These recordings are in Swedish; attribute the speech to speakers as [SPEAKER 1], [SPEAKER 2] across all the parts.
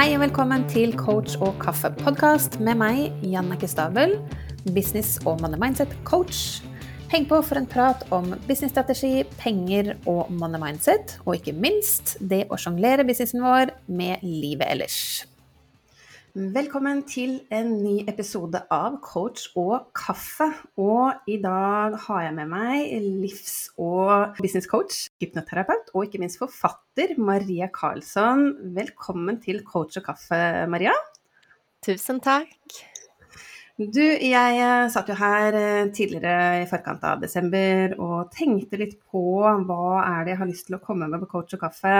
[SPEAKER 1] Hei og velkommen til Coach og kaffe-podkast med meg, Janna Stabel, business- og money mindset-coach. Heng på for en prat om businessstrategi, penger og money mindset, og ikke minst det å sjonglere businessen vår med livet ellers. Velkommen til en ny episode av Coach og kaffe. Og i dag har jeg med meg livs- og businesscoach, hypnoterapeut og ikke minst forfatter Maria Karlsson. Velkommen til Coach og kaffe, Maria.
[SPEAKER 2] Tusen takk.
[SPEAKER 1] Du, jeg eh, satt jo her eh, tidligere i forkant av desember og tenkte litt på hva er det jeg har lyst til å komme med på Coach og kaffe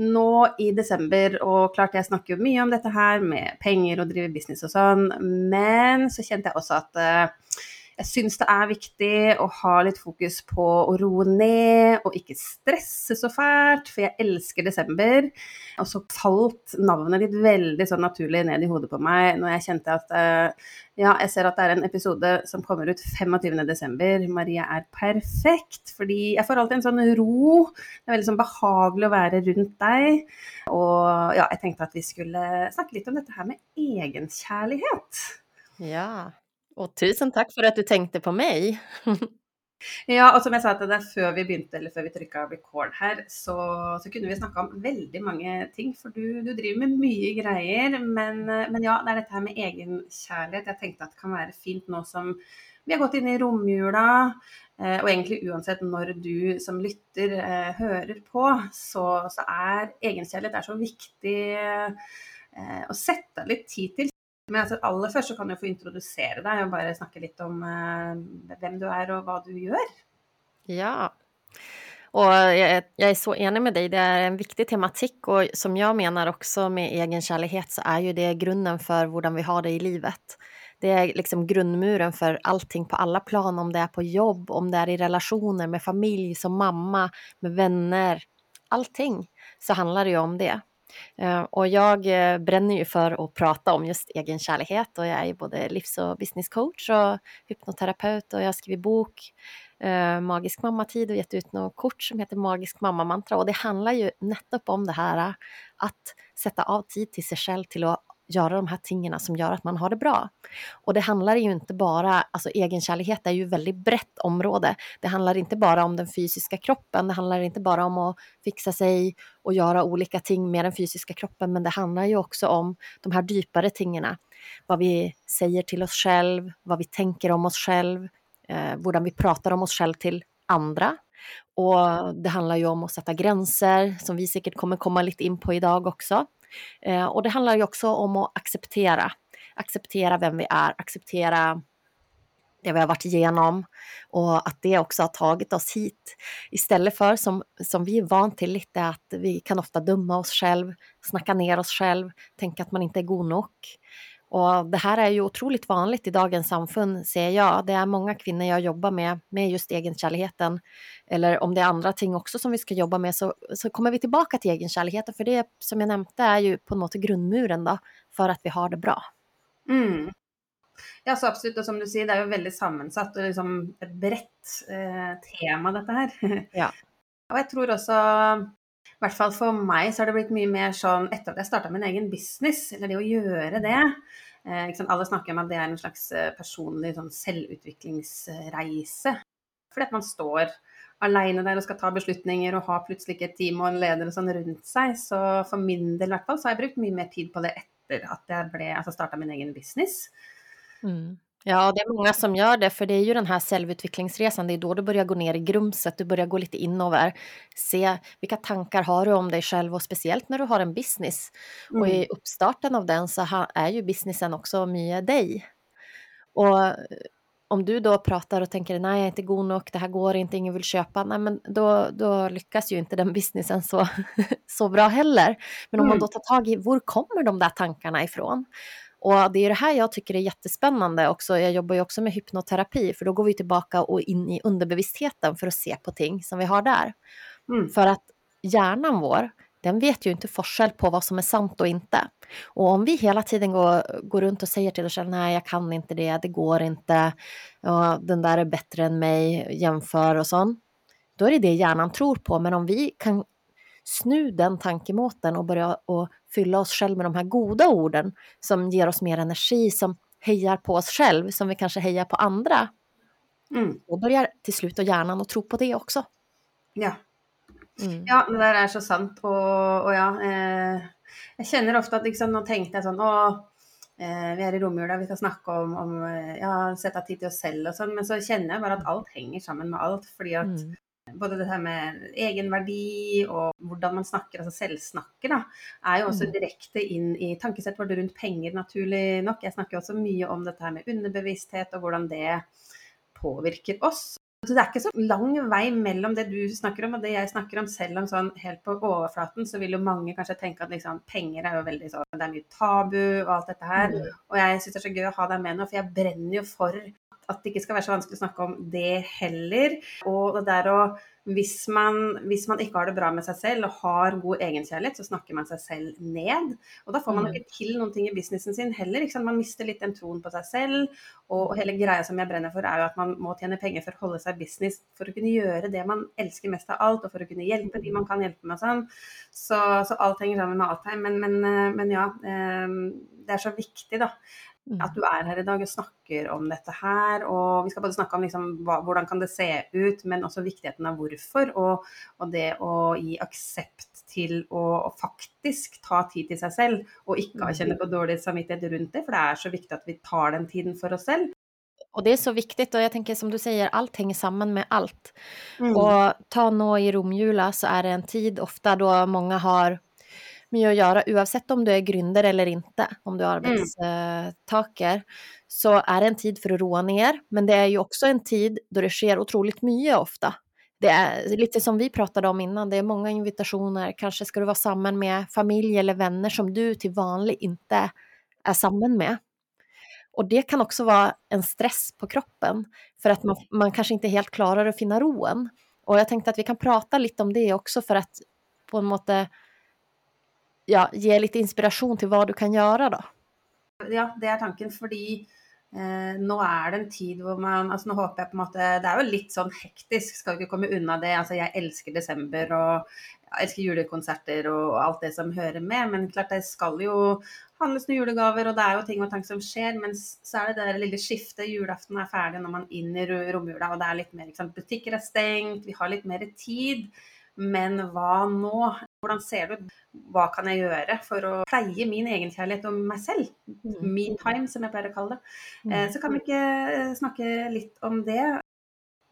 [SPEAKER 1] nå i desember, og klart jeg snakker jo mye om dette her med penger og drive business og sånn, men så kjente jeg også at uh, jeg syns det er viktig å ha litt fokus på å roe ned og ikke stresse så fælt, for jeg elsker desember. Og så falt navnet ditt veldig sånn naturlig ned i hodet på meg når jeg kjente at uh, ja, jeg ser at det er en episode som kommer ut 25.12. Maria er perfekt, fordi jeg får alltid en sånn ro. Det er veldig sånn behagelig å være rundt deg. Og ja, jeg tenkte at vi skulle snakke litt om dette her med egenkjærlighet.
[SPEAKER 2] Ja. Och tusen tack för att du tänkte på mig.
[SPEAKER 1] ja, och som jag sa till dig før vi började eller før vi tryckte record här, så, så, kunde vi snacka om väldigt många ting. för du, du driver med mycket grejer, Men, men, ja, det är det här med egenkärlek. Jag tänkte att det kan vara fint nu som vi har gått in i romjula. Eh, och egentligen oavsett när du som lytter eh, på, så, så er egenkjærlighet är så viktig eh, å sette litt tid till. Men alltså, aller først så kan du få introdusere deg og bare snakke litt om uh, hvem du er och vad du gör.
[SPEAKER 2] Ja. Och jag, jag är så enig med dig. det är en viktig tematik och som jag menar också med egenkärlighet, så är ju det grunden för hur vi har det i livet. Det är liksom grundmuren för allting på alla plan, om det är på jobb, om det är i relationer, med familj, som mamma, med vänner... Allting så handlar det ju om det. Eh, och jag eh, bränner ju för att prata om just egenkärlighet och jag är ju både livs- och businesscoach och hypnoterapeut, och jag har bok, eh, Magisk mammatid, och gett ut något kort som heter Magisk mammamantra, och det handlar ju nettopp om det här eh, att sätta av tid till sig själv till att göra de här tingarna som gör att man har det bra. Och det handlar ju inte bara, alltså egenkärlighet är ju ett väldigt brett område. Det handlar inte bara om den fysiska kroppen, det handlar inte bara om att fixa sig och göra olika ting med den fysiska kroppen, men det handlar ju också om de här djupare tingarna. Vad vi säger till oss själv, vad vi tänker om oss själv, eh, hur vi pratar om oss själv till andra. Och det handlar ju om att sätta gränser, som vi säkert kommer komma lite in på idag också. Eh, och det handlar ju också om att acceptera. Acceptera vem vi är, acceptera det vi har varit igenom och att det också har tagit oss hit. Istället för som, som vi är vant till lite att vi kan ofta döma oss själv, snacka ner oss själv, tänka att man inte är god nog. Och det här är ju otroligt vanligt i dagens samfund ser jag. Det är många kvinnor jag jobbar med, med just egenkärligheten. Eller om det är andra ting också som vi ska jobba med så, så kommer vi tillbaka till egenkärligheten. För det som jag nämnde är ju på något grundmuren då, för att vi har det bra.
[SPEAKER 1] Mm. Ja, så absolutt. Og som du sier, det er jo veldig sammensatt og liksom et bredt eh, tema, dette her.
[SPEAKER 2] Ja.
[SPEAKER 1] og jeg tror også, i hvert fall for meg, så har det blitt mye mer sånn etter at jeg starta min egen business, eller det å gjøre det, Eh, Alle snakker om at det er en slags eh, personlig sånn selvutviklingsreise. Fordi at man står aleine der og skal ta beslutninger og har plutselig ikke et team og en leder og sånn rundt seg. Så for min del i hvert fall så har jeg brukt mye mer tid på det etter at jeg ble, altså starta min egen business.
[SPEAKER 2] Mm. Ja, det är många som gör det, för det är ju den här självutvecklingsresan, det är då du börjar gå ner i grumset, du börjar gå lite inöver, se vilka tankar har du om dig själv och speciellt när du har en business. Mm. Och i uppstarten av den så är ju businessen också mycket dig. Och eh, om du då pratar och tänker nej, jag är inte god nog, det här går inte, ingen vill köpa, nej men då, då lyckas ju inte den businessen så, så bra heller. Men om mm. man då tar tag i, var kommer de där tankarna ifrån? Och det är det här jag tycker är jättespännande också. Jag jobbar ju också med hypnoterapi, för då går vi tillbaka och in i underbevisstheten för att se på ting som vi har där. Mm. För att hjärnan vår, den vet ju inte forskel på vad som är sant och inte. Och om vi hela tiden går, går runt och säger till oss själva, nej jag kan inte det, det går inte, och den där är bättre än mig, jämför och sånt. Då är det det hjärnan tror på, men om vi kan snu den tankemåten och börja och fylla oss själva med de här goda orden som ger oss mer energi, som hejar på oss själv, som vi kanske hejar på andra. Mm. Då börjar till slut och hjärnan att tro på det också.
[SPEAKER 1] Ja. Mm. Ja, det där är så sant. Och, och ja, eh, jag känner ofta att liksom, nå tänkte sån, åh, eh, vi är i romjula, vi ska snacka om, om eh, ja, sätta tid till oss själva och sånt, men så känner jag bara att allt hänger samman med allt, för att mm både det här med egenverdi och hur man snackar, alltså självsnacket, då, är ju också mm. direkt in i tankesätt vårt runt pengar naturligt nog. Jag snackar också mycket om det här med underbevissthet och hur det påverkar oss. Så det är inte så lång väg mellan det du snackar om och det jag snackar om, selv om sånn helt på överflaten så vill ju många kanske tänka att liksom, pengar är ju väldigt så, det är mycket tabu och allt det här. Mm. Och jag tycker det är så kul att ha dig med nu, för jag bränner ju för at det ikke skal være så vanskelig å snakke om det heller. Og det der å hvis man, hvis man ikke har det bra med seg selv og har god egenkjærlighet, så snakker man seg selv ned. Og da får man mm. ikke til noen ting i businessen sin heller. Man mister litt den troen på seg selv. Og hele greia som jeg brenner for, er jo at man må tjene penger for å holde seg business, for å kunne gjøre det man elsker mest av alt, og for å kunne hjelpe de man kan hjelpe med sånn. Så, så alt henger sammen med alt her. Men, men, eh, men ja, eh, det er så viktig, da. Mm. Att du är här idag och snackar om detta här och vi ska både snacka om liksom, hur kan det se ut men också viktigheten av varför och, och det att ge accept till att faktiskt ta tid till sig själv och inte känna på dålig samvittighet runt det för det är så viktigt att vi tar den tiden för oss själva.
[SPEAKER 2] Och det är så viktigt och jag tänker som du säger, allt hänger samman med allt. Mm. Och ta nå i romjula så är det en tid ofta då många har mycket att göra oavsett om du är gründer eller inte, om du är mm. arbetstaker, mm. så är det en tid för att roa ner. Men det är ju också en tid då det sker otroligt mycket ofta. Det är lite som vi pratade om innan, det är många invitationer, kanske ska du vara samman med familj eller vänner som du till vanlig inte är samman med. Och det kan också vara en stress på kroppen för att man, man kanske inte helt klarar att finna roen. Och jag tänkte att vi kan prata lite om det också för att på en måte ja, ge lite inspiration till vad du kan göra då?
[SPEAKER 1] Ja, det är tanken, för eh, nu är det en tid då man alltså, nu hoppas jag på något det är ju lite sån hektisk, ska vi komma undan det. Alltså, jag älskar december och jag älskar julkonserter och allt det som hör med, men klart det ska ju handlas några julgaver och det är ju ting och tanker som sker, men så är det det där lilla skiftet, julafton är färdig när man är inne i romjula och det är lite mer, liksom, butiker är stängt, vi har lite mer tid. Men hva nå? Hvordan ser du Hva kan jeg gjøre for å pleie min egenkjærlighet og meg selv? Mm. Me time, som jeg pleier å kalle det. Mm. Eh, så kan vi ikke eh, snakke litt om det?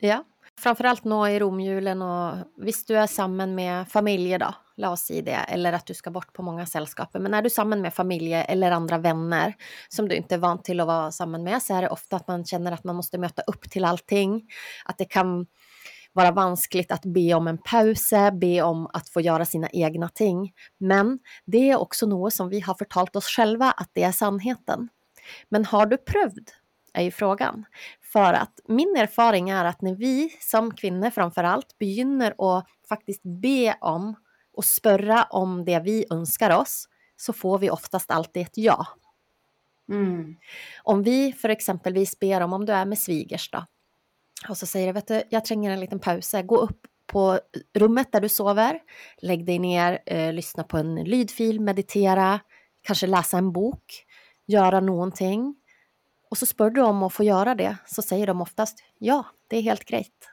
[SPEAKER 2] Ja, framförallt nå i romjulen och visst du är samman med familjer då, låt oss säga det, eller att du ska bort på många sällskap. Men när du är samman med familjer eller andra vänner som du inte är van till att vara samman med så är det ofta att man känner att man måste möta upp till allting. Att det kan vara vanskligt att be om en paus, be om att få göra sina egna ting. Men det är också något som vi har förtalt oss själva att det är sannheten. Men har du prövd? är ju frågan. För att min erfaring är att när vi som kvinnor framför allt begynner att faktiskt be om och spörra om det vi önskar oss så får vi oftast alltid ett ja. Mm. Om vi för exempelvis ber om, om du är med svigers då, och så säger jag, vet du, jag tränger en liten paus. Gå upp på rummet där du sover, lägg dig ner, eh, lyssna på en lydfil, meditera, kanske läsa en bok, göra någonting. Och så spör du om att få göra det, så säger de oftast ja, det är helt grejt.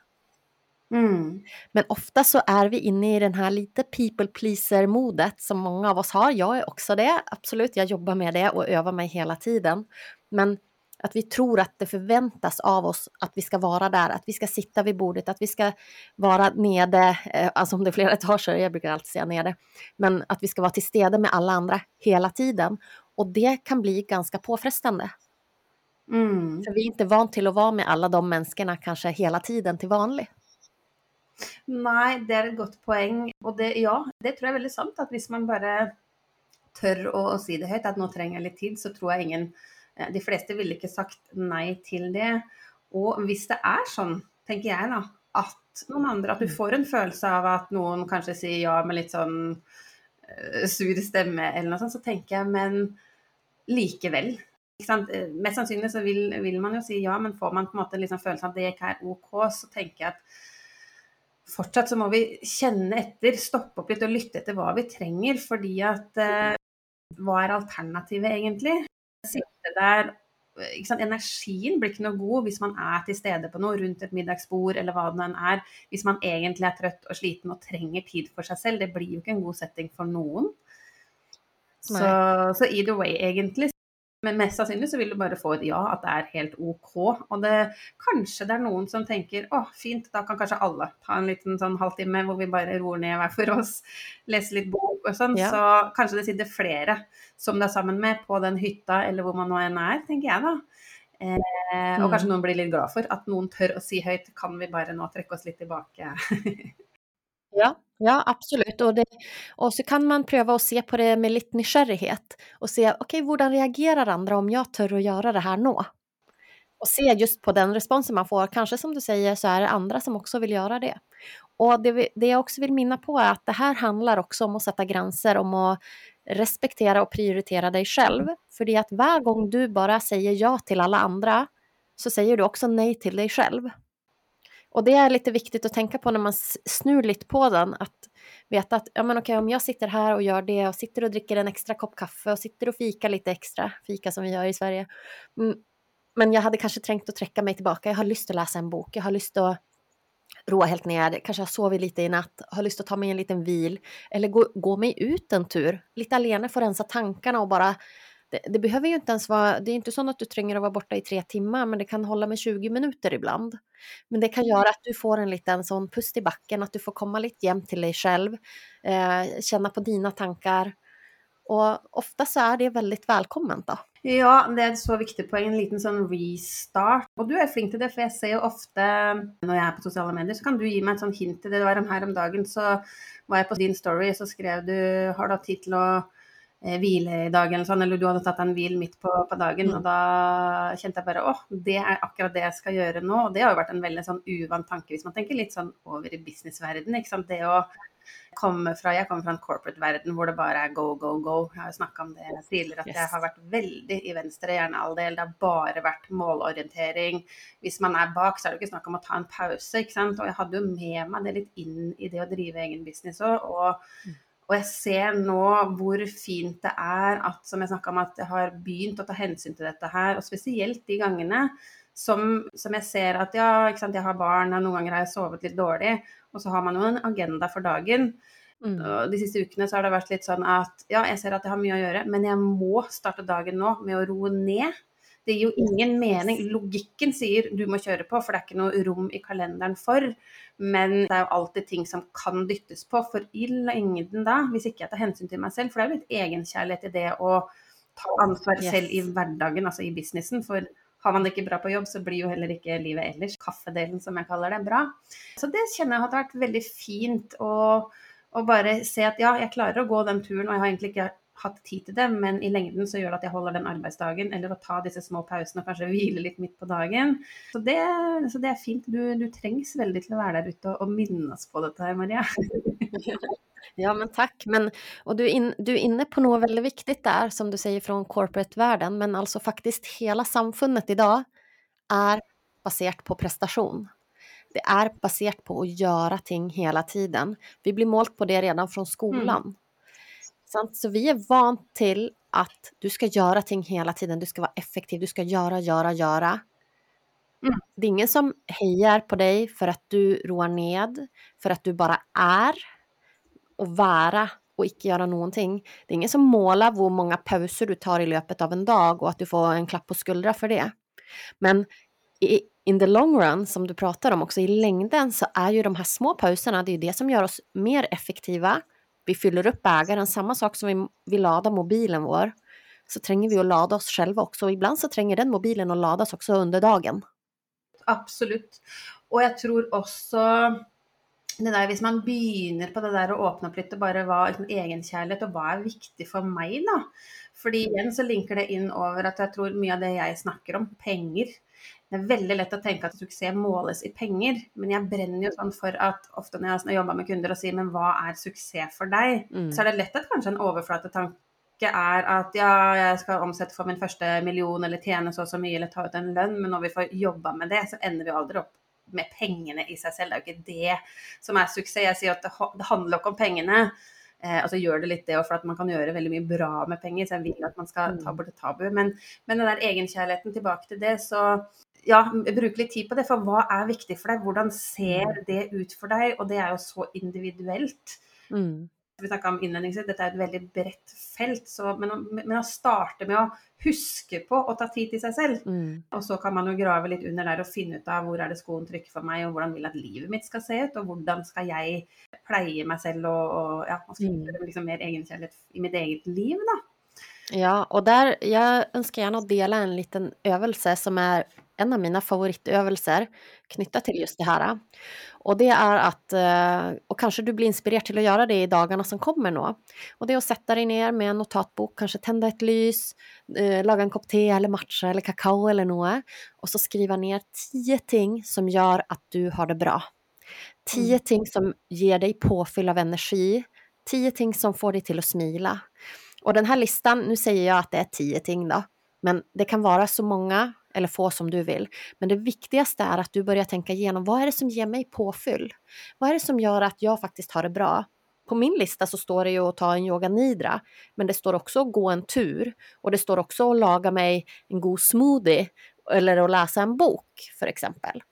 [SPEAKER 2] Mm. Men ofta så är vi inne i den här lite people pleaser-modet som många av oss har. Jag är också det, absolut. Jag jobbar med det och övar mig hela tiden. Men att vi tror att det förväntas av oss att vi ska vara där, att vi ska sitta vid bordet, att vi ska vara nere, eh, alltså om det är flera etager, jag brukar alltid säga nere, men att vi ska vara till stede med alla andra hela tiden. Och det kan bli ganska påfrestande. Mm. För vi är inte van till att vara med alla de människorna kanske hela tiden till vanlig.
[SPEAKER 1] Nej, det är ett gott poäng. Och det, ja, det tror jag är väldigt sant att om man bara tör att säga det högt, att nu tränger lite tid, så tror jag ingen Eh, de flesta ville inte sagt nej till det. Och om det är så, tänker jag da, att noen andre At du får en känsla av att någon kanske säger ja med lite sånn uh, sur stemme eller noe sånt, så tänker jag, men likevel. Eh, mest sannsynlig så vill, vil, man ju säga ja, men får man på en måte liksom følelsen av att det inte är OK, så tänker jag att fortsatt så må vi känna efter, stoppa upp lite och lyssna etter vad vi trenger, fordi at eh, Hva er alternativet egentlig? Sitte der Energien blir ikke noe god hvis man er til stede på noe, rundt et middagsbord eller hva det enn er. Hvis man egentlig er trøtt og sliten og trenger tid for seg selv. Det blir jo ikke en god setting for noen. Så, så either way, egentlig. Men mest sannsynlig så vil du bare få et ja, at det er helt OK. Og det, kanskje det er noen som tenker å, fint, da kan kanskje alle ta en liten sånn halvtime hvor vi bare roer ned hver for oss, leser litt bok og sånn. Ja. Så kanskje det sitter flere som det er sammen med på den hytta eller hvor man nå enn er, tenker jeg da. Eh, og kanskje mm. noen blir litt glad for at noen tør å si høyt kan vi bare nå trekke oss litt tilbake.
[SPEAKER 2] ja, ja, absolut. Och, det, och så kan man pröva att se på det med lite nysgjerrighet och se, okej, okay, hur reagerar andra om jag tör att göra det här nå? Och se just på den responsen man får. Kanske som du säger så är det andra som också vill göra det. Och det, det jag också vill minna på är att det här handlar också om att sätta gränser, om att respektera och prioritera dig själv. För det är att varje gång du bara säger ja till alla andra så säger du också nej till dig själv. Och det är lite viktigt att tänka på när man snur lite på den, att veta att ja, men okej, om jag sitter här och gör det och sitter och dricker en extra kopp kaffe och sitter och fikar lite extra, fika som vi gör i Sverige. Mm, men jag hade kanske trängt att träcka mig tillbaka. Jag har lust att läsa en bok, jag har lust att roa helt ner, kanske har sovit lite i natt, har lust att ta mig en liten vil. Eller gå, gå mig ut en tur, lite alene, få rensa tankarna och bara det, det, behöver ju inte ens vara, det är inte så att du tränger att vara borta i tre timmar, men det kan hålla med 20 minuter ibland. Men det kan mm. göra att du får en liten sån pust i backen, att du får komma lite jämt till dig själv, eh, känna på dina tankar. Och ofta så är det väldigt välkomment då.
[SPEAKER 1] Ja, det är ett så viktigt poäng, en liten sån restart. Och du är flink till det, för jag ser ju ofta när jag är på sociala medier så kan du ge mig ett sånt hint till det. Det var här om dagen så var jag på din story så skrev du, har du tid till att hviledag eller sånn, eller du hadde tatt en hvil midt på, på dagen. Mm. Og da kjente jeg bare åh, det er akkurat det jeg skal gjøre nå. Og det har jo vært en veldig sånn uvant tanke hvis man tenker litt sånn over i businessverden. ikke sant. Det å komme fra Jeg kommer fra en corporate-verden hvor det bare er go, go, go. Jeg har jo snakka om det tidligere, at yes. jeg har vært veldig i venstre hjernehalvdel. Det har bare vært målorientering. Hvis man er bak, så er det ikke snakk om å ta en pause, ikke sant. Og jeg hadde jo med meg det litt inn i det å drive egen business òg. Og Og jeg ser nå hvor fint det er at, som jeg snakka om, at jeg har begynt å ta hensyn til dette her. Og spesielt de gangene som, som jeg ser at ja, ikke sant, jeg har barn, og noen ganger har jeg sovet litt dårlig. Og så har man jo en agenda for dagen. Mm. Og de siste ukene så har det vært litt sånn at ja, jeg ser at jeg har mye å gjøre, men jeg må starte dagen nå med å roe ned. Det gir jo ingen mening. Logikken sier du må kjøre på, for det er ikke noe rom i kalenderen for. Men det er jo alltid ting som kan dyttes på. For i lengden da, hvis ikke jeg tar hensyn til meg selv, for det er jo litt egenkjærlighet i det å ta ansvar selv i hverdagen, altså i businessen. For har man det ikke bra på jobb, så blir jo heller ikke livet ellers, kaffedelen som jeg kaller det, bra. Så det kjenner jeg har vært veldig fint å, å bare se at ja, jeg klarer å gå den turen, og jeg har egentlig ikke hatt tid till det, men i längden så gör det att jag håller den arbetsdagen eller att ta dessa små pauser och kanske vila lite mitt på dagen. Så det, så det är fint. Du, du trängs väldigt till att vara där ute och, och minnas på det här, Maria.
[SPEAKER 2] Ja, men tack. Men, och du, in, du är inne på något väldigt viktigt där, som du säger från corporate-världen, men alltså faktiskt hela samfundet idag är baserat på prestation. Det är baserat på att göra ting hela tiden. Vi blir målt på det redan från skolan. Mm. Sant? Så vi är vant till att du ska göra ting hela tiden, du ska vara effektiv, du ska göra, göra, göra. Mm. Det är ingen som hejar på dig för att du roar ned, för att du bara är och vara och icke göra någonting. Det är ingen som målar hur många pauser du tar i löpet av en dag och att du får en klapp på skuldra för det. Men i, in the long run, som du pratar om också, i längden så är ju de här små pauserna, det är det som gör oss mer effektiva, vi fyller upp bägaren, samma sak som vi vi laddar mobilen vår, så tränger vi att ladda oss själva också. Och ibland så tränger den mobilen att laddas också under dagen.
[SPEAKER 1] Absolut. Och jag tror också det där, hvis man begynner på det där och öppna upp lite, bara vad liksom, egenkärlighet och vad är viktigt för mig då? För igen så linkar det in över att jag tror mycket av det jag snackar om, pengar, det är väldigt lätt att tänka att succé måles i pengar, men jag bränner ju sånn för att ofta när jag jobbar med kunder och säger men vad är succé för dig? Mm. Så är det lätt att kanske en överflatetanke är att ja, jag ska omsätta för min första miljon eller tjäna så så mycket eller ta ut en lön, men när vi får jobba med det så ändrar vi aldrig upp med pengene i seg selv. Det jo ikke det som er suksess. Jeg sier at det, handler ikke om pengene. Eh, altså gjør det litt det for at man kan gjøre veldig mye bra med penger, så jeg vil at man skal ta mm. bort et tabu. Men, men den der egenkjærligheten, tilbake til det, så ja, bruke litt tid på det. For hva er viktig for deg? Hvordan ser mm. det ut for deg? Og det er jo så individuelt. Mm vi snakka om innledningsvis, dette er et veldig bredt felt. Så, men, men, å starte med å huske på å ta tid til seg selv. Mm. Og så kan man jo grave litt under der og finne ut av hvor er det skoen trykker for meg, og hvordan vil at livet mitt skal se ut, og hvordan skal jeg pleie meg selv og, og ja, man skal mm. liksom mer egenkjærlighet i mitt eget liv, da.
[SPEAKER 2] Ja, och där, jag önskar gärna dela en liten övelse som är en av mina favoritøvelser knyttet til just det her. Og det er at, eh, og kanskje du blir inspirert til å gjøre det i dagene som kommer nå. Og det er å sette deg ned med en notatbok, kanskje tenne et lys, eh, lage en kopp te eller matcha eller kakao eller noe, og så skrive ned ti ting som gjør at du har det bra. Ti mm. ting som gir deg påfyll av energi. Ti ting som får deg til å smile. Och den här listan, nu säger jag att det är tio ting då, men det kan vara så många eller få som du vill. Men det viktigaste är att du börjar tänka igenom vad är det som ger mig påfyll? Vad är det som gör att jag faktiskt har det bra? På min lista så står det ju att ta en yoga nidra, men det står också att gå en tur och det står också att laga mig en god smoothie eller att läsa en bok för exempel.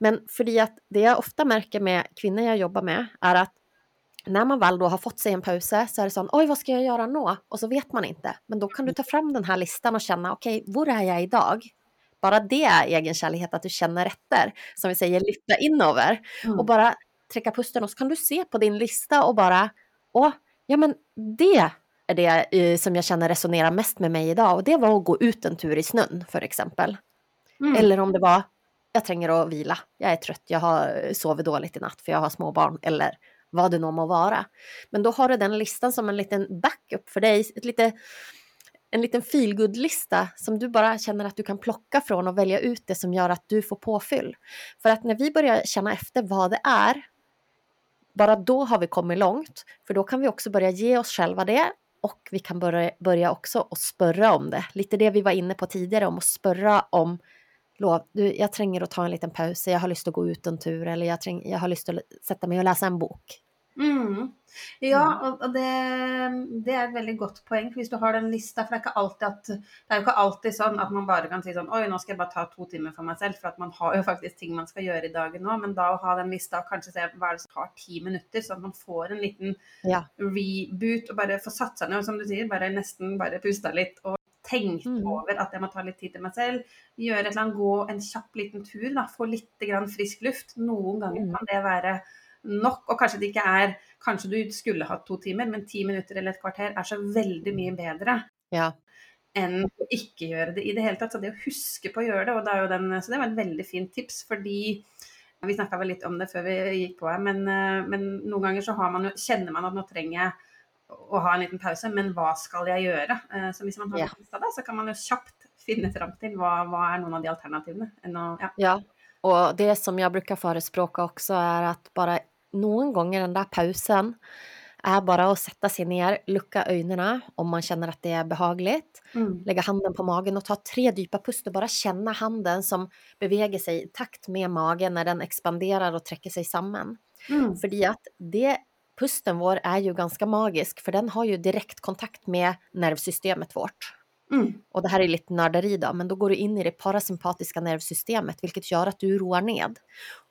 [SPEAKER 2] Men för att det jag ofta märker med kvinnor jag jobbar med är att när man väl då har fått sig en pause så är det sån, oj vad ska jag göra nu? Och så vet man inte. Men då kan du ta fram den här listan och känna, okej, okay, var är jag idag? Bara det är egenkärlighet, att du känner efter, som vi säger, lyfta inöver. Mm. Och bara träcka pusten och så kan du se på din lista och bara, åh, ja men det är det eh, som jag känner resonerar mest med mig idag. Och det var att gå ut en tur i snön, för exempel. Mm. Eller om det var, jag tränger att vila, jag är trött, jag har sovit dåligt i natt för jag har små barn. Eller vad det nå må vara. Men då har du den listan som en liten backup för dig, ett lite, en liten feelgood-lista som du bara känner att du kan plocka från och välja ut det som gör att du får påfyll. För att när vi börjar känna efter vad det är, bara då har vi kommit långt, för då kan vi också börja ge oss själva det och vi kan börja, börja också och spörra om det. Lite det vi var inne på tidigare om att spörra om lov, du, jag tränger att ta en liten paus, jag har lust att gå ut en tur eller jag, träng, jag har lust att sätta mig och läsa en bok.
[SPEAKER 1] Mm. Ja, mm. og det, det, er et veldig godt poeng. Hvis du har den lista, for det er, at, det er jo ikke alltid sånn at man bare kan si sånn Oi, nå skal jeg bare ta to timer for meg selv. For at man har jo faktisk ting man skal gjøre i dagen nå. Men da å ha den lista og kanskje se hva er det som tar ti minutter, sånn at man får en liten ja. reboot og bare får satt seg ned og som du sier, bare nesten bare pusta litt og tenkt mm. over at jeg må ta litt tid til meg selv. Gjøre et eller annet, gå en kjapp liten tur, da, få litt frisk luft. Noen ganger mm. kan det være nok. Og kanskje det ikke er Kanskje du skulle hatt to timer, men ti minutter eller et kvarter er så veldig mye bedre.
[SPEAKER 2] Ja.
[SPEAKER 1] enn å ikke gjøre det i det hele tatt. Så det å huske på å gjøre det, og det er jo den, så det var et veldig fint tips. fordi vi snakka vel litt om det før vi gikk på her, men, eh, men noen ganger så man, kjenner man at nå trenger jeg å ha en liten pause, men hva skal jeg gjøre? Eh, så hvis man har ja. det, så kan man jo kjapt finne fram til hva, hva, er noen av de alternativene. Å,
[SPEAKER 2] ja. ja. Og det som jeg bruker forespråke også, er at bare noen ganger den der pausen er bare å sette seg ned, lukke øynene om man kjenner at det er behagelig, mm. legge handen på magen og ta tre dype pust og bare kjenne handen som beveger seg i takt med magen når den ekspanderer og trekker seg sammen. Mm. At det pusten vår är ju ganska magisk för den har ju direkt kontakt med nervsystemet vårt. Mm. Och det här är lite nörderi då, men då går du in i det parasympatiska nervsystemet, vilket gör att du roar ned.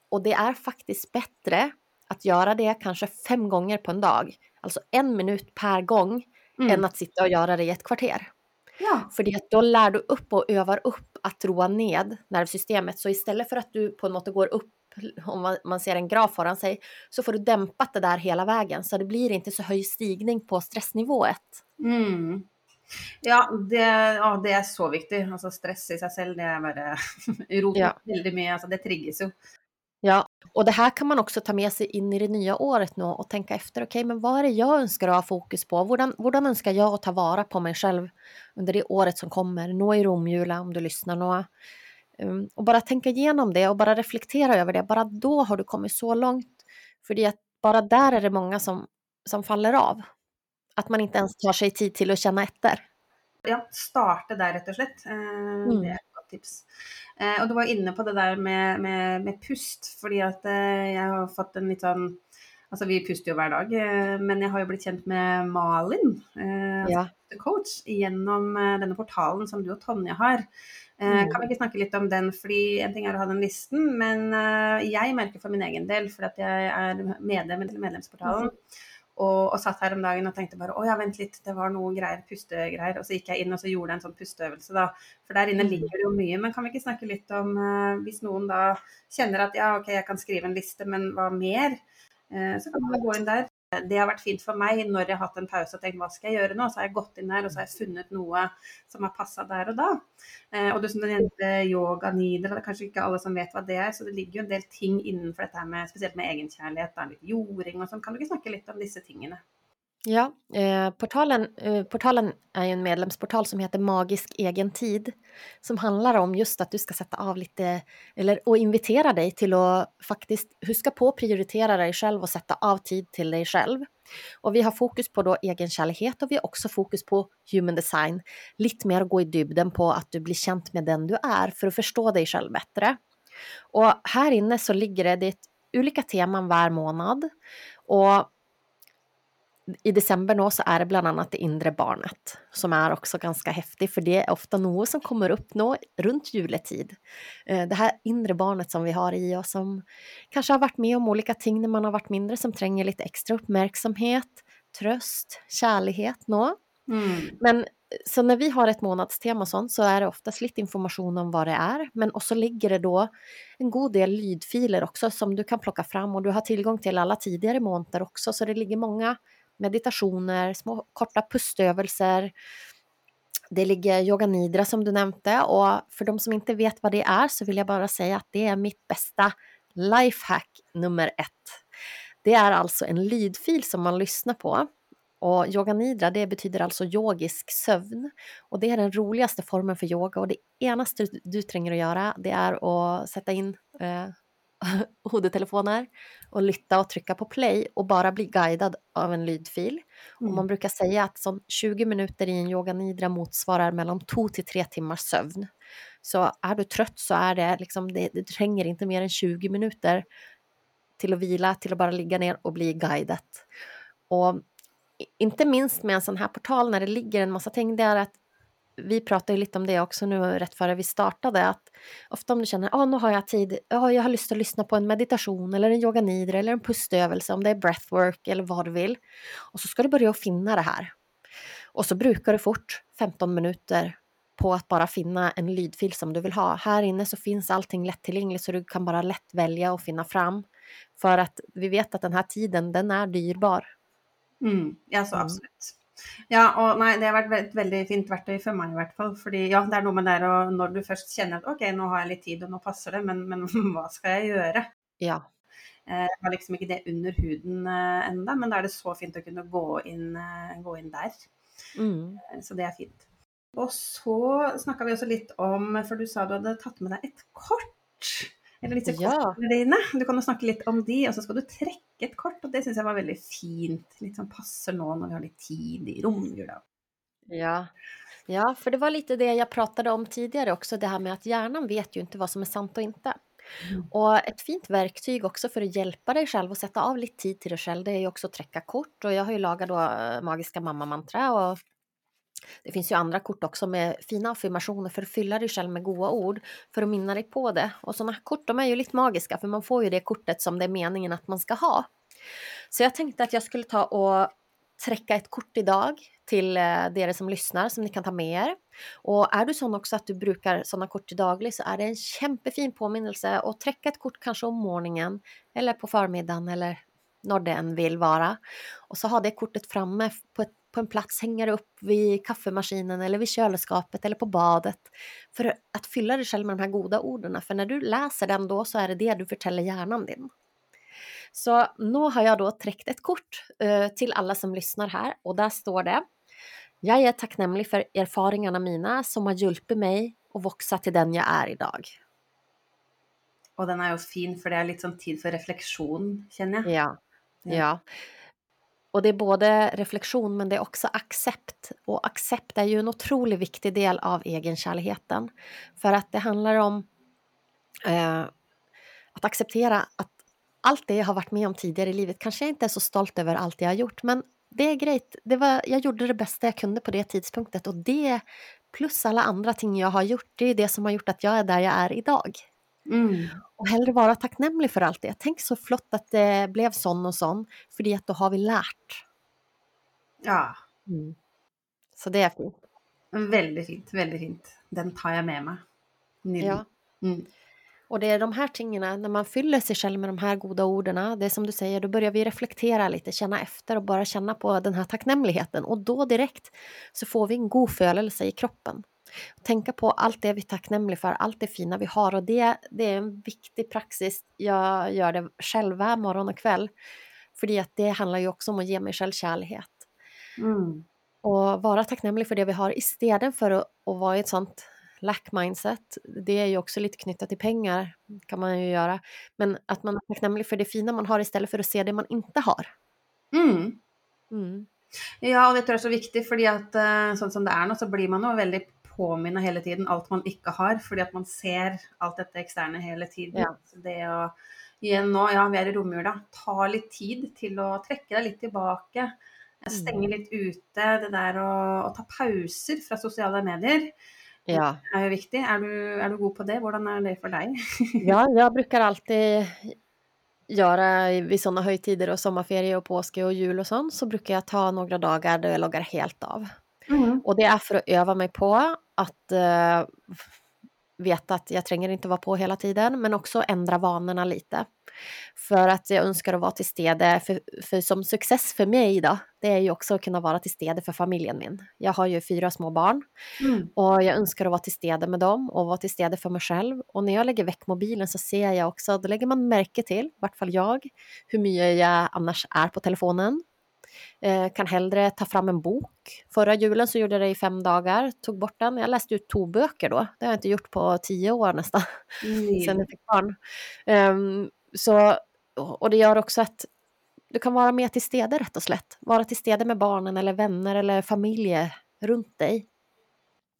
[SPEAKER 2] Och det är faktiskt bättre att göra det kanske fem gånger på en dag, alltså en minut per gång, mm. än att sitta och göra det i ett kvarter.
[SPEAKER 1] Ja.
[SPEAKER 2] För då lär du upp och övar upp att roa ned nervsystemet. Så istället för att du på något går upp om man ser en graf foran sig, så får du dämpat det där hela vägen. Så det blir inte så hög stigning på stressnivået.
[SPEAKER 1] Mm. Ja, det, ja, det er så viktig. Altså, stress i seg selv, det er bare roter ja. veldig mye. Altså, det trigges jo.
[SPEAKER 2] Ja, och det här kan man också ta med sig in i det nya året nu och tänka efter, okej, okay, men vad är det jag önskar att ha fokus på? Hvordan, hvordan önskar jag att ta vara på mig själv under det året som kommer? Nå i romjula om du lyssnar nå. Um, och bara tänka igenom det och bara reflektera över det, bara då har du kommit så långt. För att bara där är det många som, som faller av. Att man inte ens tar sig tid till att känna efter.
[SPEAKER 1] Ja, starte där rätt och slett. Uh, mm. Det är ett godt tips. Eh, og du var inne på det der med, med, med pust, fordi at eh, jeg har fått en litt sånn Altså vi puster jo hver dag, eh, men jeg har jo blitt kjent med Malin, eh,
[SPEAKER 2] Ja.
[SPEAKER 1] coach, gjennom eh, denne portalen som du og Tonje har. Eh,
[SPEAKER 2] Mm.
[SPEAKER 1] Kan vi ikke snakke litt om den, fordi en ting er å ha den listen, men eh, jeg merker for min egen del, fordi at jeg er medlem i medlemsportalen, og, og satt her om dagen og tenkte bare å ja, vent litt, det var noe greier, pustegreier. Og så gikk jeg inn og så gjorde en sånn pusteøvelse, da. For der inne
[SPEAKER 2] Mm.
[SPEAKER 1] ligger det jo mye. Men kan vi ikke snakke litt om eh, hvis noen da kjenner at ja, ok, jeg kan skrive en liste, men hva mer? Eh, så kan man gå inn der. Det har varit fint för mig när jag har en paus och tänkt vad ska jag göra nu? Så har jag gått in där och så har jag funnit något som har passat där och då. Eh, och du som nämnde yoga nidra, det kanske inte ikke alla som vet vad det är, Så det ligger ju en del ting innanför det här med speciellt med egenkärlek, da, litt jording och sånt. Kan du inte snacka lite om dessa tingen?
[SPEAKER 2] Ja, eh, portalen, eh, portalen är ju en medlemsportal som heter Magisk egen tid som handlar om just att du ska sätta av lite eller och invitera dig till att faktiskt huska på att prioritera dig själv och sätta av tid till dig själv. Och vi har fokus på då egenkärlighet och vi har också fokus på human design. Lite mer att gå i dybden på att du blir känd med den du är för att förstå dig själv bättre. Och här inne så ligger det, det olika teman var månad och i december nå så är det bland annat det inre barnet som är också ganska häftigt för det är ofta något som kommer upp nå runt juletid. Eh, Det här inre barnet som vi har i oss som kanske har varit med om olika ting när man har varit mindre som tränger lite extra uppmärksamhet, tröst, kärlighet nå.
[SPEAKER 1] Mm.
[SPEAKER 2] Men så när vi har ett månadstema sånt så är det oftast lite information om vad det är. Men också ligger det då en god del lydfiler också som du kan plocka fram och du har tillgång till alla tidigare månader också. Så det ligger många meditationer, små korta pustövelser. Det ligger yoga nidra som du nämnde och för de som inte vet vad det är så vill jag bara säga att det är mitt bästa lifehack nummer ett. Det är alltså en lydfil som man lyssnar på och yoga nidra det betyder alltså yogisk sömn. Och det är den roligaste formen för yoga och det enaste du, du tränger att göra det är att sätta in eh, hodetelefoner och lytta och trycka på play och bara bli guidad av en lydfil. Och man brukar säga att som 20 minuter i en yoga nidra motsvarar mellan 2 till 3 timmars sömn. Så är du trött så är det liksom, det, det tränger inte mer än 20 minuter till att vila, till att bara ligga ner och bli guidad. Och inte minst med en sån här portal när det ligger en massa ting, det är att vi pratade ju lite om det också nu rätt före vi startade, att ofta om du känner att ah, nu har jag tid, ah, jag har lust att lyssna på en meditation eller en yoga nidra eller en pustövelse, om det är breathwork eller vad du vill. Och så ska du börja finna det här. Och så brukar du fort 15 minuter på att bara finna en lydfil som du vill ha. Här inne så finns allting lättillgängligt så du kan bara lätt välja och finna fram. För att vi vet att den här tiden, den är dyrbar.
[SPEAKER 1] Mm. Ja, så
[SPEAKER 2] Mm.
[SPEAKER 1] absolutt. Ja, og nei, det har vært et veldig fint verktøy for meg i hvert fall. Fordi ja, det er noe med det å når du først kjenner at ok, nå har jeg litt tid og nå passer det, men, men hva skal jeg gjøre?
[SPEAKER 2] Ja,
[SPEAKER 1] Eh, Jeg har liksom ikke det under huden eh, enda, men da er det så fint å kunne gå inn, eh, gå inn der.
[SPEAKER 2] mm.
[SPEAKER 1] Så det er fint. Og så snakka vi også litt om, for du sa du hadde tatt med deg et kort. Eller disse
[SPEAKER 2] Ja.
[SPEAKER 1] kortene dine. Du kan jo snakke litt om de, og så skal du trekke et kort. Og det syns jeg var veldig fint. Litt sånn passer nå når vi har litt tid i romjula.
[SPEAKER 2] Ja. ja, för det var lite det jag pratade om tidigare också, det här med att hjärnan vet ju inte vad som är sant och inte.
[SPEAKER 1] Mm.
[SPEAKER 2] Och ett fint verktyg också för att hjälpa dig själv och sätta av lite tid till dig själv, det är ju också att träcka kort. Och jag har ju lagat då eh, magiska mamma-mantra och det finns ju andra kort också med fina affirmationer för att fylla dig själv med goda ord för att minna dig på det. Och sådana här kort de är ju lite magiska för man får ju det kortet som det är meningen att man ska ha. Så jag tänkte att jag skulle ta och träcka ett kort idag till eh, er som lyssnar som ni kan ta med er. Och är du sån också att du brukar sådana kort till daglig så är det en kämpefin påminnelse att träcka ett kort kanske om morgonen eller på förmiddagen eller när det än vill vara. Och så ha det kortet framme på, ett, på en plats, hänga det upp vid kaffemaskinen eller vid kylskåpet eller på badet. För att fylla dig själv med de här goda orden. För när du läser den då så är det det du förtäller hjärnan din. Så nu har jag då träckt ett kort eh, till alla som lyssnar här och där står det Jag är tacknämlig för erfaringarna mina som har hjälpt mig att växa till den jag är idag.
[SPEAKER 1] Og den er jo fin, for det er litt sånn tid for refleksjon, kjenner jeg.
[SPEAKER 2] Ja,
[SPEAKER 1] Ja.
[SPEAKER 2] ja. Och det är både reflektion men det är också accept. Och accept är ju en otroligt viktig del av egenkärligheten. För att det handlar om eh, att acceptera att allt det jag har varit med om tidigare i livet kanske jag inte är så stolt över allt jag har gjort men det är grejt. Det var, jag gjorde det bästa jag kunde på det tidspunktet och det plus alla andra ting jag har gjort, det är det som har gjort att jag är där jag är idag.
[SPEAKER 1] Mm.
[SPEAKER 2] Och hellre vara tacknämlig för allt det. Tänk så flott att det blev sån och sån, för att då har vi lärt.
[SPEAKER 1] Ja.
[SPEAKER 2] Mm. Så det är fint.
[SPEAKER 1] Väldigt fint, väldigt fint. Den tar jag med mig.
[SPEAKER 2] Ja.
[SPEAKER 1] Mm.
[SPEAKER 2] Och det är de här tingen, när man fyller sig själv med de här goda orden, det är som du säger, då börjar vi reflektera lite, känna efter och bara känna på den här tacknämligheten. Och då direkt så får vi en god födelse i kroppen. Tänka på allt det vi är tacknämliga för, allt det fina vi har och det, det är en viktig praxis. Jag gör det själv varje morgon och kväll. För att det handlar ju också om att ge mig själv kärlek.
[SPEAKER 1] Mm.
[SPEAKER 2] Och vara tacknämlig för det vi har istället för att, att vara i ett sånt lack mindset. Det är ju också lite knyttat till pengar, kan man ju göra. Men att man är tacknämlig för det fina man har istället för att se det man inte har.
[SPEAKER 1] Mm.
[SPEAKER 2] Mm.
[SPEAKER 1] Ja, och det tror jag är så viktigt, för att uh, sånn som det är nu så blir man ju väldigt påminna hela tiden allt man inte har, för att man ser allt detta externa hela tiden.
[SPEAKER 2] Ja.
[SPEAKER 1] Så det att igen nu, ja, vi är i romjula, ta lite tid till att träcka dig lite tillbaka, stänga lite ute, det där att ta pauser från sociala medier.
[SPEAKER 2] Ja.
[SPEAKER 1] är ju viktigt. Är du, är du god på det? Hur är det för dig?
[SPEAKER 2] ja, jag brukar alltid göra vid sådana högtider och sommarferie och påske och jul och sånt så brukar jag ta några dagar där jag loggar helt av.
[SPEAKER 1] Mm.
[SPEAKER 2] Och det är för att öva mig på att uh, veta att jag tränger inte vara på hela tiden men också ändra vanorna lite. För att jag önskar att vara till stede, för, för som success för mig då, det är ju också att kunna vara till stede för familjen min. Jag har ju fyra små barn
[SPEAKER 1] Mm.
[SPEAKER 2] och jag önskar att vara till stede med dem och vara till stede för mig själv. Och när jag lägger väck mobilen så ser jag också, då lägger man märke till, i vart fall jag, hur mycket jag annars är på telefonen. Eh, kan hellre ta fram en bok. Förra julen så gjorde jag det i fem dagar, tog bort den. Jag läste ut två böcker då. Det har jag inte gjort på tio år nästan, sen jag fick barn. Um, så, och det gör också att du kan vara mer till stede rätt och slätt. Vara till stede med barnen eller vänner eller familj runt dig.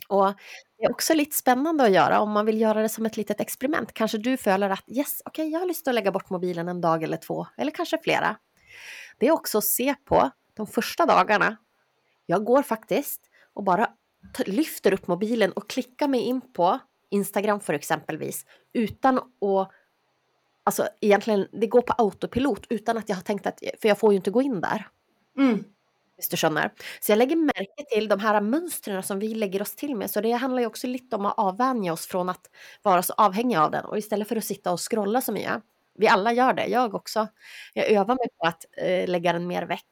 [SPEAKER 2] Och det är också lite spännande att göra om man vill göra det som ett litet experiment. Kanske du följer att yes, okej, okay, jag har lust att lägga bort mobilen en dag eller två, eller kanske flera. Det är också att se på de första dagarna. Jag går faktiskt och bara lyfter upp mobilen och klickar mig in på Instagram för exempelvis utan att Alltså egentligen, det går på autopilot utan att jag har tänkt att, för jag får ju inte gå in där.
[SPEAKER 1] Mm.
[SPEAKER 2] Visst du skönner. Så jag lägger märke till de här mönstren som vi lägger oss till med. Så det handlar ju också lite om att avvänja oss från att vara så avhängiga av den. Och istället för att sitta och scrolla som jag. Vi alla gör det, jag också. Jag övar mig på att eh, lägga den mer väck.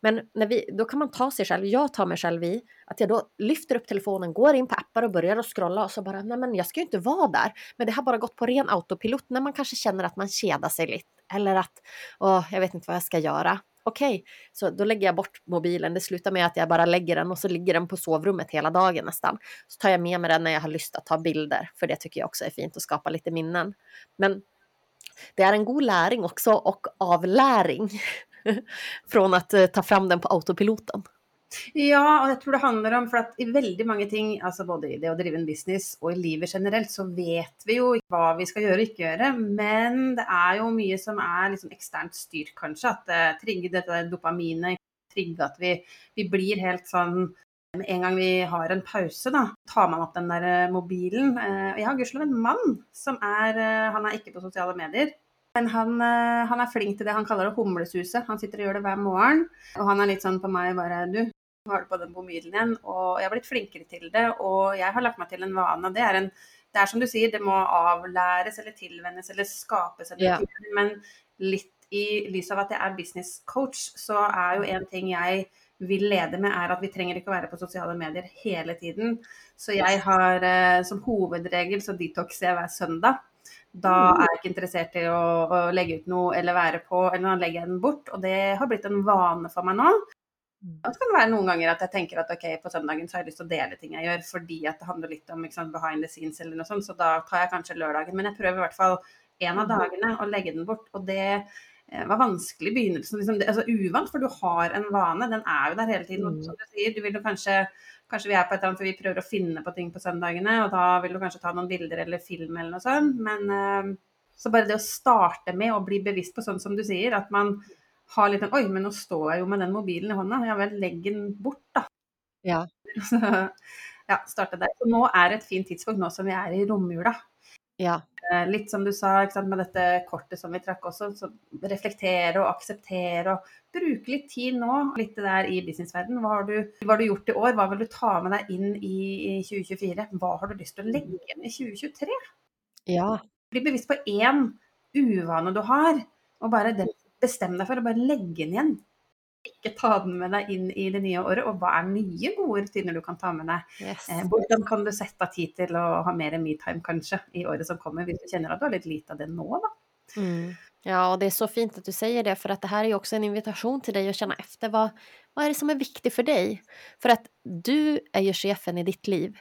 [SPEAKER 2] Men när vi, då kan man ta sig själv, jag tar mig själv i, att jag då lyfter upp telefonen, går in på appar och börjar att scrolla och så bara, nej men jag ska ju inte vara där. Men det har bara gått på ren autopilot när man kanske känner att man kedar sig lite. Eller att, åh, jag vet inte vad jag ska göra. Okej, okay. så då lägger jag bort mobilen. Det slutar med att jag bara lägger den och så ligger den på sovrummet hela dagen nästan. Så tar jag med mig den när jag har lust att ta bilder, för det tycker jag också är fint att skapa lite minnen. Men det är en god läring också och avläring från att eh, ta fram den på autopiloten.
[SPEAKER 1] Ja, och jag tror det handlar om för att i väldigt många ting, alltså både i det att driva en business och i livet generellt, så vet vi ju vad vi ska göra och inte göra. Men det är ju mycket som är liksom externt styrt kanske, att eh, det uh, triggar detta dopaminet, triggar att vi, vi blir helt sån med en gång vi har en paus, då tar man upp den där mobilen. Uh, jag har gudskjelov en man som är, uh, han är inte på sociala medier. Men han, han, är flink till det han kallar det humlesuset. Han sitter och gör det varje morgon. Och han är lite sån på mig, bara du, har du på den mobilen igen? Och jag har blivit flinkare till det. Och jag har lagt mig till en vana. Det är, en, det är som du säger, det må avläras eller tillvänjas eller skapas. Eller
[SPEAKER 2] Ja.
[SPEAKER 1] Men lite i lys av att jag är business coach, så är ju en ting jag vill leda med, är att vi trenger ikke å være på sociala medier hela tiden. Så jag har eh, som huvudregel så detoxer jag varje söndag. Da er jeg ikke interessert i å, å legge ut noe eller være på, eller da legger jeg den bort. Og det har blitt en vane for meg nå. Og det kan være noen ganger at jeg tenker at ok, på søndagen så har jeg lyst til å dele ting jeg gjør, fordi at det handler litt om sant, behind the scenes eller noe sånt, så da tar jeg kanskje lørdagen. Men jeg prøver i hvert fall en av dagene å legge den bort. Og det var vanskelig i begynnelsen. Liksom, altså, uvant, for du har en vane. Den er jo der hele tiden.
[SPEAKER 2] Mm.
[SPEAKER 1] Som du sier, du vil jo kanskje Kanskje vi er på et eller annet, for vi prøver å finne på ting på søndagene, og da vil du kanskje ta noen bilder eller film eller noe sånt. Men eh, så bare det å starte med å bli bevisst på sånn som du sier, at man har litt en Oi, men nå står jeg jo med den mobilen i hånda. Ja vel, legg den bort, da.
[SPEAKER 2] Ja.
[SPEAKER 1] Så, ja, starte der. Så nå er et fint tidspunkt, nå som vi er i romjula.
[SPEAKER 2] Ja.
[SPEAKER 1] Eh, Litt som du sa, med dette kortet som vi trakk også. Så reflektere og akseptere og bruke litt tid nå. Litt det der i businessverdenen. Hva hva har du gjort i år? Hva vil du ta med deg inn i, i 2024? Hva har du lyst til å legge igjen i 2023?
[SPEAKER 2] Ja.
[SPEAKER 1] Bli bevisst på én uvane du har, og bare bestem deg for å bare legge den igjen. Ikke ta den med deg inn i det nye året. Og hva er nye gode rutiner du kan ta med deg?
[SPEAKER 2] Yes.
[SPEAKER 1] Eh, hvordan kan du sette av tid til å ha mer me-time kanskje i året som kommer, hvis du kjenner at du har litt lite av det nå, da?
[SPEAKER 2] Mm. Ja, och det är så fint att du säger det för att det här är också en invitation till dig att känna efter vad, vad är det som är viktigt för dig? För att du är ju chefen i ditt liv.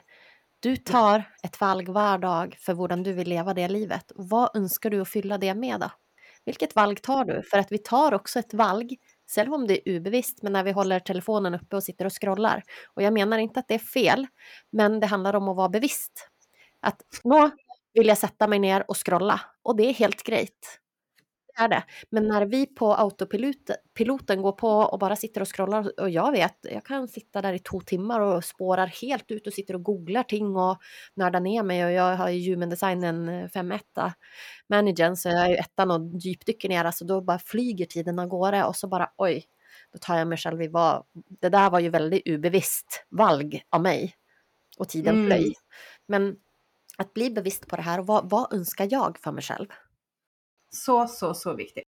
[SPEAKER 2] Du tar ett valg hver dag för hur du vill leva det livet. Vad önskar du att fylla det med då? Vilket valg tar du? För att vi tar också ett valg, selv om det är ubevisst, men när vi håller telefonen uppe och sitter och scrollar. Och jag menar inte att det är fel, men det handlar om att vara bevisst. Att nå vill jag sätta mig ner och scrolla och det är helt grejt. Det är det. Men när vi på autopiloten piloten går på och bara sitter och scrollar och jag vet, jag kan sitta där i två timmar och spårar helt ut och sitter och googlar ting och nördar ner mig och jag har ju human design en 5-1 managern så jag är ju ettan och djupdyker ner, alltså då bara flyger tiden av gårde och så bara oj, då tar jag mig själv i vad, det där var ju väldigt ubevisst valg av mig och tiden
[SPEAKER 1] Mm.
[SPEAKER 2] flöj. Men att bli bevisst på det här och vad, vad önskar jag för mig själv?
[SPEAKER 1] Så, så, så viktigt.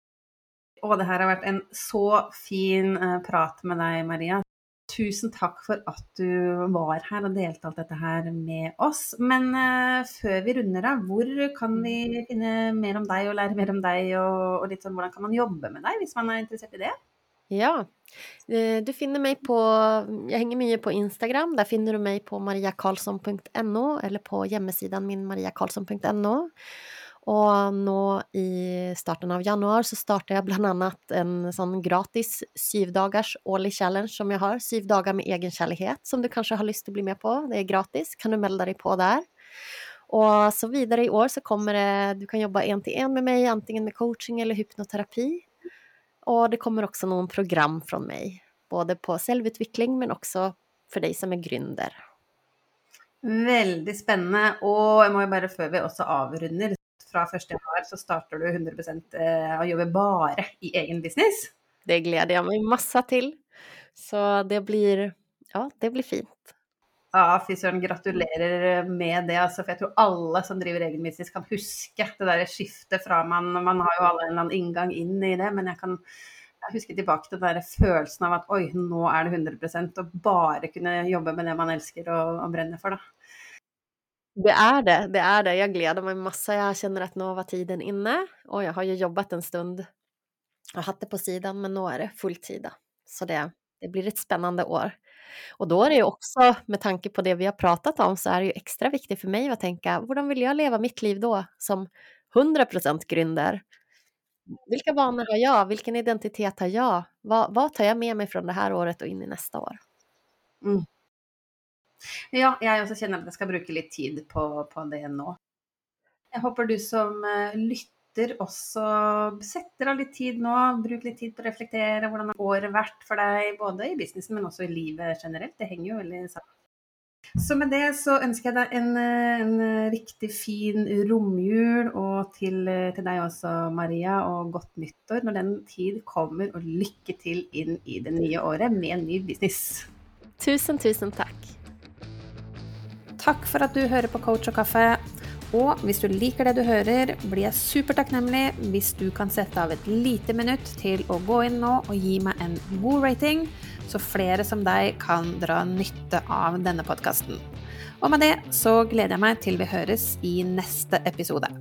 [SPEAKER 1] Och det här har varit en så fin eh, prat med dig, Maria. Tusen tack för att du var här och delte detta här med oss. Men uh, før vi runder av, hvor kan vi finna mer om dig och lära mer om dig och og litt sånn, hvordan kan man jobba med dig om man är intresserad i det?
[SPEAKER 2] Ja, eh, du finner mig på, jag hänger mycket på Instagram, där finner du mig på mariakarlsson.no eller på hemsidan min mariakarlsson.no. Och nå i starten av januari så startar jag bland annat en sån gratis syv dagars årlig challenge som jag har, syv dagar med egenkärlighet som du kanske har lust att bli med på. Det är gratis, kan du melda dig på där. Och så vidare i år så kommer det, du kan jobba en till en med mig, antingen med coaching eller hypnoterapi. Och det kommer också någon program från mig, både på självutveckling men också för dig som är gründer.
[SPEAKER 1] Veldig spennende. Og jeg må jo bare, før vi også avrunder, fra 1. januar så starter du 100 eh, å jobbe bare i egen business.
[SPEAKER 2] Det gläder jag mig massa till. Så det blir, ja, det blir fint.
[SPEAKER 1] Ja, fy søren, gratulerer med det. Altså, for jeg tror alle som driver egen business kan huske det der skiftet fra man Man har jo alle en eller annen inngang inn i det, men jeg kan jeg husker tilbake til den der følelsen av at oi, nå er det 100% og bare kunne jobbe med det man elsker og, og brenner for, da.
[SPEAKER 2] Det är det, det är det. Jag gläder mig massa. Jag känner att nu var tiden inne och jag har ju jobbat en stund och haft det på sidan, men nu är det fulltida. Så det, det blir ett spännande år. Och då är det ju också, med tanke på det vi har pratat om, så är det ju extra viktigt för mig att tänka, hur vill jag leva mitt liv då som 100% Grynder? Vilka vanor har jag? Vilken identitet har jag? Vad, vad tar jag med mig från det här året och in i nästa år?
[SPEAKER 1] Mm. Ja, jeg også kjenner at jeg skal bruke litt tid på, på det nå. Jeg håper du som eh, lytter også setter av litt tid nå. Bruk litt tid på å reflektere hvordan har året vært for deg, både i businessen, men også i livet generelt. Det henger jo veldig sammen. Så med det så ønsker jeg deg en, eh, en eh, riktig fin romjul, og til, till eh, til deg også, Maria, og godt nyttår når den tid kommer, og lykke til inn i det nye året med en ny business.
[SPEAKER 2] Tusen, tusen tack!
[SPEAKER 1] Takk for at du hører på Coach og kaffe. Og hvis du liker det du hører, blir jeg supertakknemlig hvis du kan sette av et lite minutt til å gå inn nå og gi meg en god rating, så flere som deg kan dra nytte av denne podkasten. Og med det så gleder jeg meg til vi høres i neste episode.